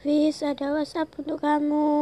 Fis, ada WhatsApp untuk kamu.